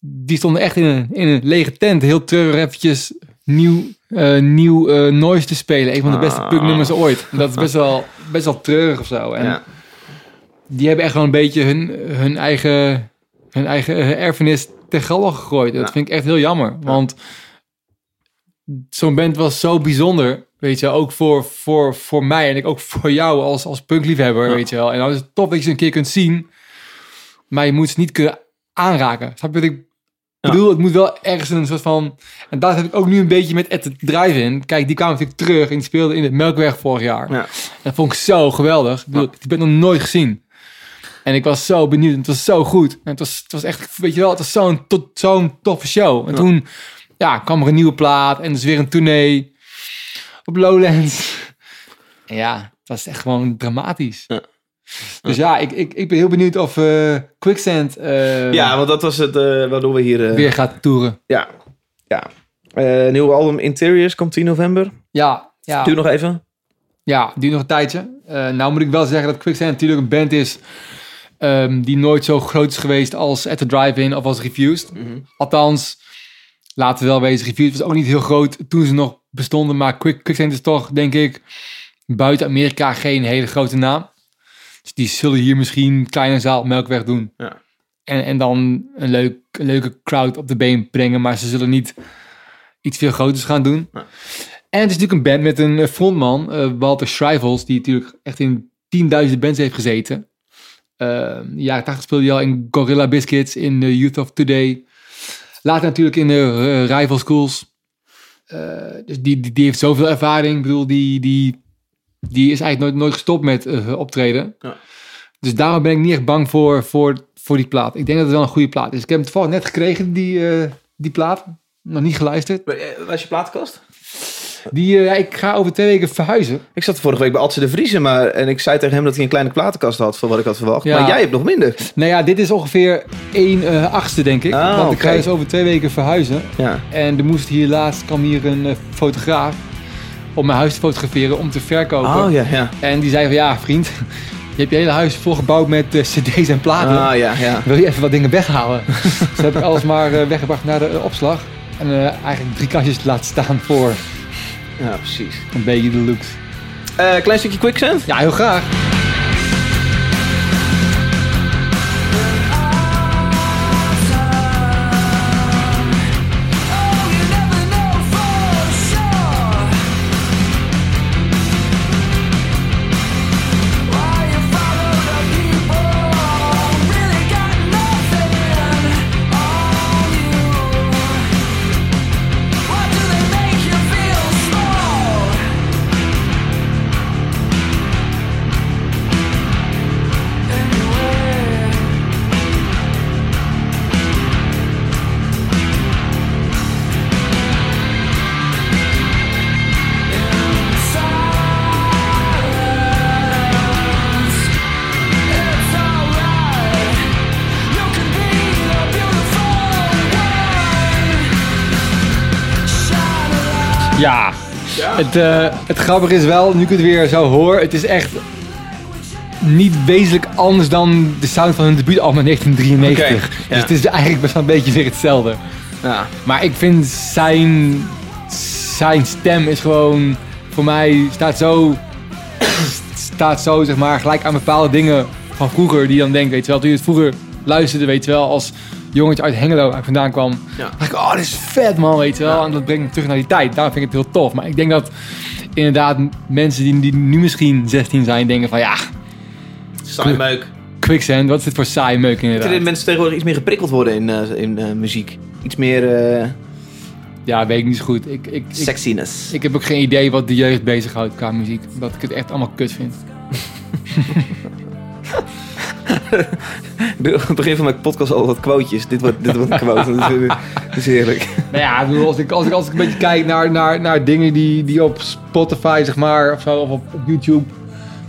die stonden echt in een, in een lege tent. Heel treurig eventjes nieuw, eh, nieuw eh, noise te spelen. Een van de beste Ah. punknummers ooit. Dat is best wel, best wel treurig of zo. En Ja. die hebben echt wel een beetje hun, hun eigen, hun eigen eh, erfenis ten gallen gegooid. Dat Ja. vind ik echt heel jammer. Want zo'n band was zo bijzonder. Weet je, ook voor, voor, voor mij en ik ook voor jou als, als punkliefhebber. Ja. Weet je wel. En dan is het tof dat je ze een keer kunt zien. Maar je moet ze niet kunnen aanraken. Snap je wat ik bedoel, het moet wel ergens een soort van... En dat heb ik ook nu een beetje met The Drive-In. Kijk, die kwam natuurlijk terug en die speelde in het Melkweg vorig jaar. Ja. Dat vond ik zo geweldig. Ik bedoel, die ben ik nog nooit gezien. En ik was zo benieuwd. En het was zo goed. En het was, het was echt, weet je wel, het was zo'n zo'n toffe show. En Ja. toen ja, kwam er een nieuwe plaat. En dus weer een tournee op Lowlands. En ja, het was echt gewoon dramatisch. Ja. Dus ja, ik, ik, ik ben heel benieuwd of eh, Quicksand eh, Ja, want dat was het eh, waardoor we hier... weer gaat toeren. Ja. ja. Nieuwe album Interiors komt 10 november. Ja, ja. Duur nog even. Ja, duurt nog een tijdje. Nou moet ik wel zeggen dat Quicksand natuurlijk een band is ehm, die nooit zo groot is geweest als At The Drive-In of als Refused. Althans, laten we wel wezen, Refused was ook niet heel groot toen ze nog bestonden. Maar Quick, Quicksand is toch, denk ik, buiten Amerika geen hele grote naam. Dus die zullen hier misschien een kleine zaal Melkweg doen. Ja. En, en dan een, leuk, een leuke crowd op de been brengen. Maar ze zullen niet iets veel groters gaan doen. Ja. En het is natuurlijk een band met een eh, frontman, eh, Walter Schrijvels, die natuurlijk echt in tienduizenden bands heeft gezeten. De jaren 80 speelde hij al in Gorilla Biscuits, in de Youth of Today. Later natuurlijk in de eh, rival schools. Eh, dus die, die, die heeft zoveel ervaring. Ik bedoel, die, die, die is eigenlijk nooit, nooit gestopt met eh, optreden. Ja. Dus daarom ben ik niet echt bang voor, voor, voor die plaat. Ik denk dat het wel een goede plaat is. Ik heb hem toevallig net gekregen, die, die plaat. Nog niet geluisterd. Waar is je platenkast? Die, ja, ik ga over twee weken verhuizen. Ik zat vorige week bij Adse de Vriezen, maar, en ik zei tegen hem dat hij een kleine platenkast had van wat ik had verwacht. Ja. Maar jij hebt nog minder. Nou ja, dit is ongeveer 1 eh achtste, denk ik. Ah, Want ik ga dus over twee weken verhuizen. Ja. En er moest hier laatst, kwam hier een eh, fotograaf om mijn huis te fotograferen om te verkopen. Oh ja, ja. En die zei van, ja vriend, je hebt je hele huis volgebouwd met cd's en platen. Ah ja, ja. Wil je even wat dingen weghalen? dus heb ik alles maar weggebracht naar de opslag. En eigenlijk drie kastjes laten staan voor Ja, precies. een beetje de looks. Eh klein stukje quicksand. Ja, heel graag. Ja. Het, eh, het grappige is wel, nu ik het weer zo hoor, het is echt niet wezenlijk anders dan de sound van hun debuutalbum in 1993. Oké, ja. Dus het is eigenlijk best wel een beetje weer hetzelfde. Ja. Maar ik vind zijn, zijn stem is gewoon, voor mij staat zo, staat zo zeg maar gelijk aan bepaalde dingen van vroeger. Die dan denkt, weet je wel, toen je het vroeger luisterde, weet je wel, als jongetje uit Hengelo waar ik vandaan kwam. Ja. dacht ik, oh, dit is vet man, weet je wel. En dat brengt me terug naar die tijd. Daarom vind ik het heel tof. Maar ik denk dat inderdaad mensen die, die nu misschien 16 zijn, denken van ja, Saai meuk. Quicksand, wat is dit voor saai meuk inderdaad. dat mensen tegenwoordig iets meer geprikkeld worden in, eh, in eh, muziek. Iets meer eh, Ja, weet ik niet zo goed. Ik, ik, ik, sexiness. ik heb ook geen idee wat de jeugd bezighoudt qua muziek. Omdat ik het echt allemaal kut vind. Aan het begin van mijn podcast al wat quotejes. Dit wordt, dit wordt een quote. dat, is, dat is heerlijk. Nou ja, bedoel, als ik, als ik, als ik een beetje kijk naar, naar, naar dingen die, die op Spotify, zeg maar, of, zo, of op, op YouTube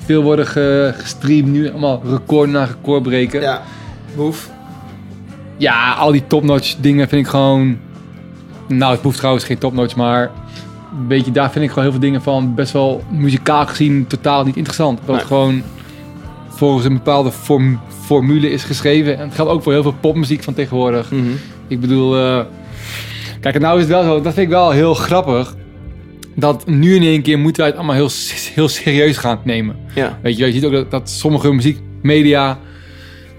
veel worden ge- gestreamd, nu allemaal record na record breken. Ja. Move. Ja, al die topnotch dingen vind ik gewoon... Nou, het hoeft trouwens geen topnotch, maar... Weet je, daar vind ik gewoon heel veel dingen van best wel muzikaal gezien totaal niet interessant. Dat Nee. het gewoon volgens een bepaalde form- formule is geschreven. En het geldt ook voor heel veel popmuziek van tegenwoordig. Mhm. Ik bedoel, eh, kijk, nou is het wel zo, dat vind ik wel heel grappig. Dat nu in één keer moeten wij het allemaal heel, heel serieus gaan nemen. Ja. Weet je, je ziet ook dat, dat sommige muziekmedia,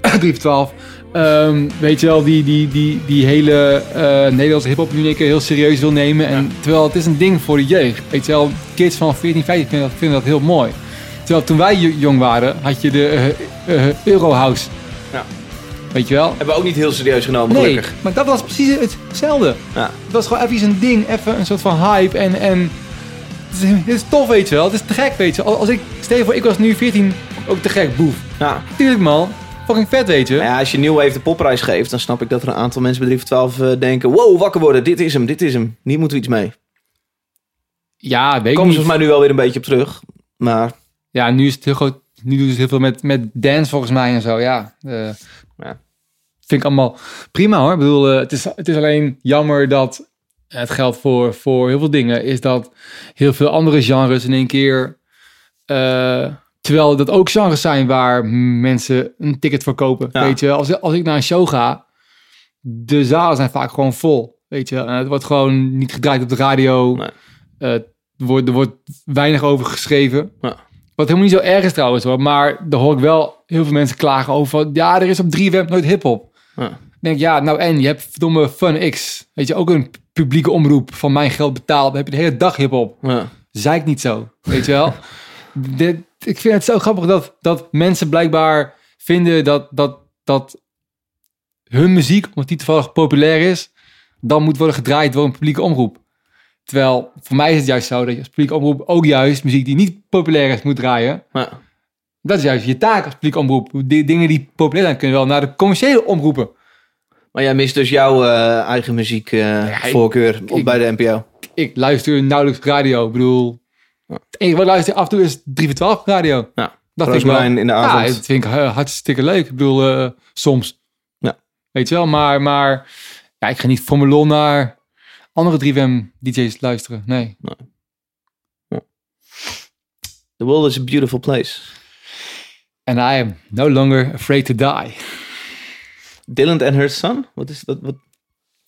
3 voor 12, ehm, weet je wel, die, die, die, die hele eh, Nederlandse hip-hop nu heel serieus wil nemen. En, terwijl het is een ding voor de jeugd. Weet je wel, kids van 14, 15 vinden dat, vinden dat heel mooi. Terwijl toen wij jong waren, had je de eh, Eurohouse. Ja. Weet je wel? Hebben we ook niet heel serieus genomen, Nee, gelukkig. maar dat was precies hetzelfde. Ja. Het was gewoon even een ding, even een soort van hype. En, en het, is, het is tof, weet je wel. Het is te gek, weet je. Als als ik, stel je voor, ik was nu 14, ook te gek, boef. Ja. Tuurlijk man, fucking vet, weet je. Nou ja, als je Nieuw even de popprijs geeft, dan snap ik dat er een aantal mensen bij 3 voor 12 eh, denken... Wow, wakker worden, dit is hem, dit is hem. Hier moeten we iets mee. Ja, weet ik komen ze volgens mij nu wel weer een beetje op terug. Maar Ja, nu is het heel groot. Nu doen ze heel veel met, met dance volgens mij en zo. Ja, eh, Ja. vind ik allemaal prima hoor. Ik bedoel, eh, het, is, het is alleen jammer dat het geldt voor, voor heel veel dingen. Is dat heel veel andere genres in één keer. eh, terwijl dat ook genres zijn waar mensen een ticket voor kopen. Ja. Weet je, als, als ik naar een show ga, de zalen zijn vaak gewoon vol. Weet je, en het wordt gewoon niet gedraaid op de radio. Nee. Er, wordt, er wordt weinig over geschreven. Ja. Wat helemaal niet zo erg is trouwens hoor. Maar dan hoor ik wel heel veel mensen klagen over. van, Ja, er is op 3FM nooit hip-hop. Ja. Dan denk ik, ja, nou en je hebt verdomme Fun X. Weet je, ook een publieke omroep van mijn geld betaald. Dan heb je de hele dag hip-hop. ja. Zei ik niet zo. Weet je wel? Dit, ik vind het zo grappig dat, dat mensen blijkbaar vinden dat, dat, dat hun muziek, omdat die toevallig populair is, dan moet worden gedraaid door een publieke omroep. Terwijl voor mij is het juist zo dat je als publieke omroep ook juist muziek die niet populair is moet draaien. Ja. Dat is juist je taak als publieke omroep. Die dingen die populair zijn kunnen wel naar de commerciële omroepen. Maar jij mist dus jouw eh, eigen muziekvoorkeur ik- op bij de NPO. Ik luister nauwelijks radio. Ik bedoel, het enige wat ik luister af en toe is 3 voor 12 radio. Ja. Dat vind ik wel. In de Ja, avond. dat vind ik eh, hartstikke leuk. Ik bedoel, eh, soms. Ja. Weet je wel, maar, maar ja, ik ga niet voor mijn lol naar andere 3FM DJ's luisteren. Nee. The world is a beautiful place. And I am no longer afraid to die. Dylan and Her Son? Wat is dat? Wat?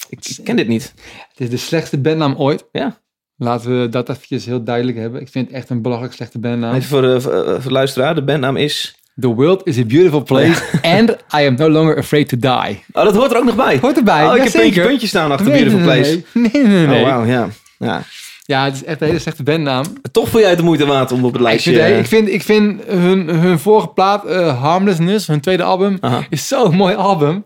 Ik, ik ken dit niet. Het is de slechtste bandnaam ooit. Ja. Laten we dat eventjes heel duidelijk hebben. Ik vind het echt een belachelijk slechte bandnaam. Even voor de, voor, eh, voor de luisteraar. De bandnaam is... The world is a beautiful place and I am no longer afraid to die. Oh, dat hoort er ook nog bij. Hoort erbij, Oh, ik ja, heb puntje, puntjes staan achter Nee, Beautiful nee, Place. Nee, nee, nee. nee. Oh, wauw, ja. ja. Ja, het is echt een hele slechte bandnaam. Toch vond jij het de moeite waard om op het Ik lijstje... vind, eh, ik vind, ik vind hun, hun vorige plaat, eh, Harmlessness, hun tweede album, Aha. is zo'n mooi album.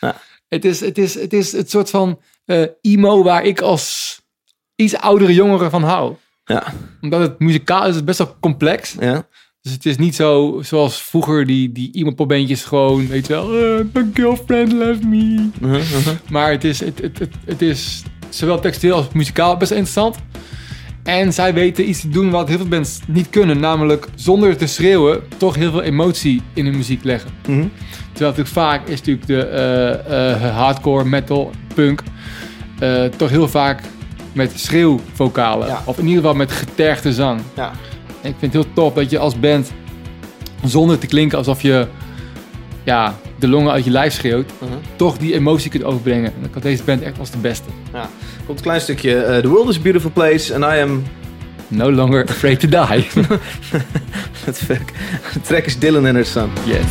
Ja. Het, is, het, is, het is het soort van eh, emo waar ik als iets oudere jongere van hou. Ja, Omdat het muzikaal is het best wel complex. ja. Dus het is niet zo zoals vroeger die, die emo-popbandjes gewoon, weet je wel, eh, my girlfriend left me. Uh-huh, uh-huh. Maar het is, het, het, het, het is zowel textueel als muzikaal best interessant. En zij weten iets te doen wat heel veel bands niet kunnen. Namelijk zonder te schreeuwen toch heel veel emotie in hun muziek leggen. Mhm. Terwijl natuurlijk vaak is natuurlijk de eh, eh, hardcore, metal, punk... toch heel vaak met schreeuwvocalen. Ja. Of in ieder geval met getergde zang. Ja. Ik vind het heel tof dat je als band... zonder te klinken alsof je ja, de longen uit je lijf schreeuwt... Mhm. toch die emotie kunt overbrengen. En ik had deze band echt als de beste. ja. Komt een klein stukje. eh, The world is a beautiful place and I am... No longer afraid to die. Het werk- De track is Dylan and Her Son. yes.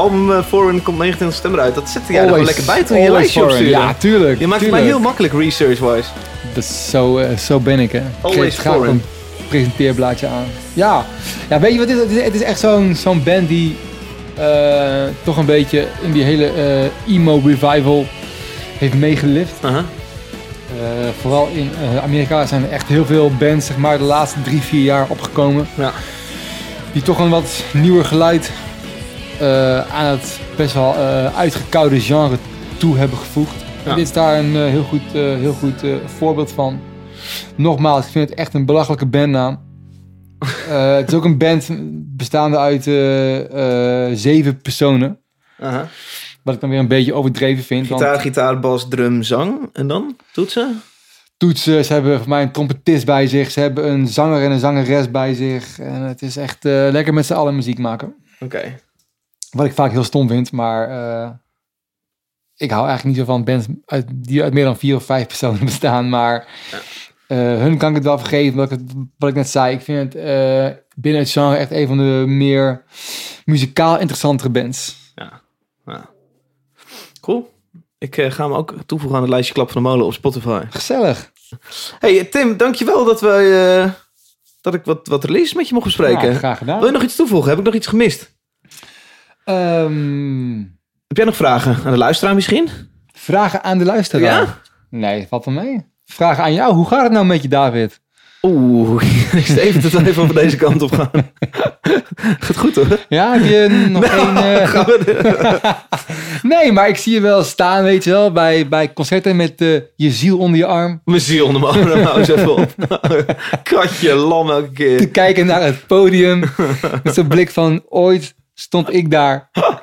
Album eh, Foreign komt 29 september uit. Dat jij er gewoon Always- lekker bij toen je je lijstje foreign. opstuurde. Ja, tuurlijk. Je maakt het mij heel makkelijk research-wise. Dat is zo, eh, zo ben ik, hè. Ik Always graag foreign. een presenteerblaadje aan. Ja. ja, weet je wat het is? Het is, echt zo'n zo'n band die eh, toch een beetje in die hele emo revival heeft meegelift. Vooral in Amerika zijn er echt heel veel bands, zeg maar, de laatste drie, vier jaar opgekomen. Ja. Die toch een wat nieuwer geluid aan het best wel eh, uitgekoude genre toe hebben gevoegd. Ja. En dit is daar een eh, heel goed, eh, heel goed eh, voorbeeld van. Nogmaals, ik vind het echt een belachelijke bandnaam. Eh, het is ook een band bestaande uit eh, eh, zeven personen. Wat ik dan weer een beetje overdreven vind. want- Gitaar, gitaar, bas, drum, zang. En dan toetsen? toetsen. Ze hebben voor mij een trompetist bij zich. Ze hebben een zanger en een zangeres bij zich. En het is echt eh, lekker met z'n allen muziek maken. Oké. Wat ik vaak heel stom vind, maar eh, ik hou eigenlijk niet zo van bands uit, die uit meer dan vier of vijf personen bestaan. Maar eh, hun kan ik het wel vergeven, wat ik, wat ik net zei. Ik vind het eh, binnen het genre echt een van de meer muzikaal interessantere bands. Ja. Cool. Ik ga hem ook toevoegen aan het lijstje Klap van de Molen op Spotify. Gezellig. Hey Tim, dankjewel dat, we, eh, dat ik wat, wat releases met je mocht bespreken. Ja, graag gedaan. Wil je nog iets toevoegen? Heb ik nog iets gemist? Ehm, Heb jij nog vragen aan de luisteraar misschien? vragen aan de luisteraar? Ja? Nee, valt wel mee. Vragen aan jou. Hoe gaat het nou met je, David? Oeh, ik sta even te twijfelen of we deze kant op gaan. Gaat goed hoor. Ja, heb je nog één... eh, Nee, maar ik zie je wel staan, weet je wel, bij, bij concerten met eh, je ziel onder je arm. Mijn ziel onder mijn arm, hou eens even op. Katje, lam elke Te keer. kijken naar het podium. met zo'n blik van, ooit stond ik daar.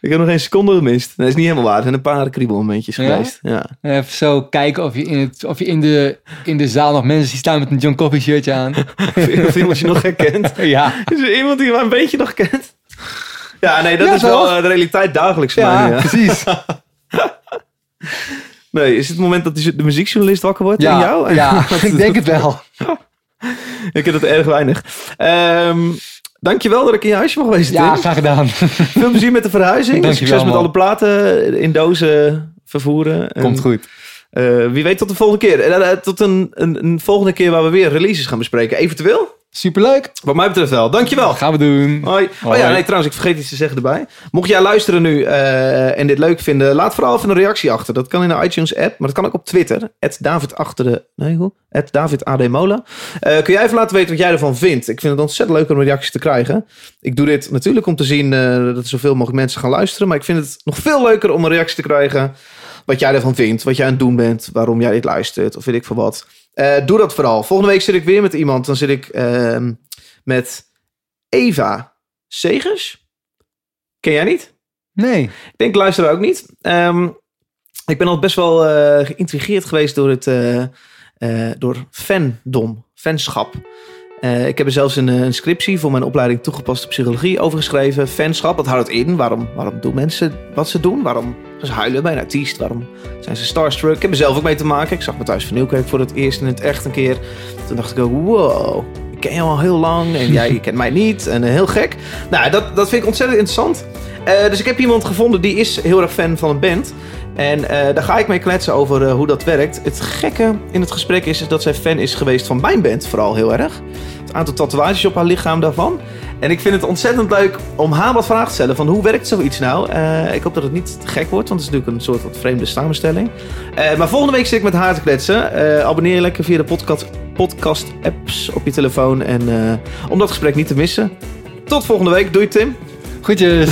Ik heb nog geen seconde gemist. Nee, is niet helemaal waar. Er zijn een paar kriebelmomentjes Ja? geweest. Ja. En even zo kijken of je in, het, of je in, de, in de zaal nog mensen ziet staan met een John Coffee shirtje aan. Of iemand je nog herkent. Ja, Is er iemand die je maar een beetje nog kent? Ja, nee, dat Ja, is wel eh, de realiteit dagelijks voor ja, mij. Ja. precies. Nee, is het het moment dat de muziekjournalist wakker wordt in Ja, jou? ja ik denk het wel. Ik heb het erg weinig. Ehm dankjewel dat ik in je huisje mag wezen, Ja, graag gedaan. Veel plezier met de verhuizing. Dankjewel, Succes met man. alle platen in dozen vervoeren. En, Komt goed. eh, wie weet tot de volgende keer. En, eh, tot een, een, een volgende keer waar we weer releases gaan bespreken. Eventueel. Superleuk. Wat mij betreft wel. Dankjewel. Gaan we doen. Hoi. Oh ja, nee, trouwens, ik vergeet iets te zeggen erbij. Mocht jij luisteren nu eh, en dit leuk vinden, laat vooral even een reactie achter. Dat kan in de iTunes app, maar dat kan ook op Twitter. David achter de. Nee, hoe? David AD Mola. Eh, kun jij even laten weten wat jij ervan vindt? Ik vind het ontzettend leuk om een reactie te krijgen. Ik doe dit natuurlijk om te zien eh, dat er zoveel mogelijk mensen gaan luisteren. Maar ik vind het nog veel leuker om een reactie te krijgen. Wat jij ervan vindt, wat jij aan het doen bent, waarom jij dit luistert, of weet ik veel wat. Eh, doe dat vooral. Volgende week zit ik weer met iemand. Dan zit ik ehm, met Eva Segers. Ken jij niet? Nee. Ik denk luisteren ook niet. Ehm, ik ben al best wel eh, geïntrigeerd geweest door het eh, door fandom, fanschap. Eh, ik heb er zelfs een, eh, een scriptie voor mijn opleiding toegepaste psychologie over geschreven. Fanschap, wat houdt het in? Waarom, waarom doen mensen wat ze doen? Waarom gaan ze huilen bij een artiest? Waarom zijn ze starstruck? Ik heb er zelf ook mee te maken. Ik zag Matthijs van Nieuwkerk voor het eerst in het echt een keer. Toen dacht ik ook, wow, ik ken je al heel lang en jij kent mij niet. En eh, heel gek. Nou, dat, dat vind ik ontzettend interessant. Eh, dus ik heb iemand gevonden die is heel erg fan van een band. En eh, daar ga ik mee kletsen over eh, hoe dat werkt. Het gekke in het gesprek is, dat zij fan is geweest van mijn band, vooral heel erg. Het aantal tatoeages op haar lichaam daarvan. En ik vind het ontzettend leuk om haar wat vragen te stellen van hoe werkt zoiets nou? Ik hoop dat het niet te gek wordt, want het is natuurlijk een soort wat vreemde samenstelling. Maar volgende week zit ik met haar te kletsen. Abonneer je lekker via de podcast, podcast apps op je telefoon en, om dat gesprek niet te missen. Tot volgende week. Doei Tim. 辉姐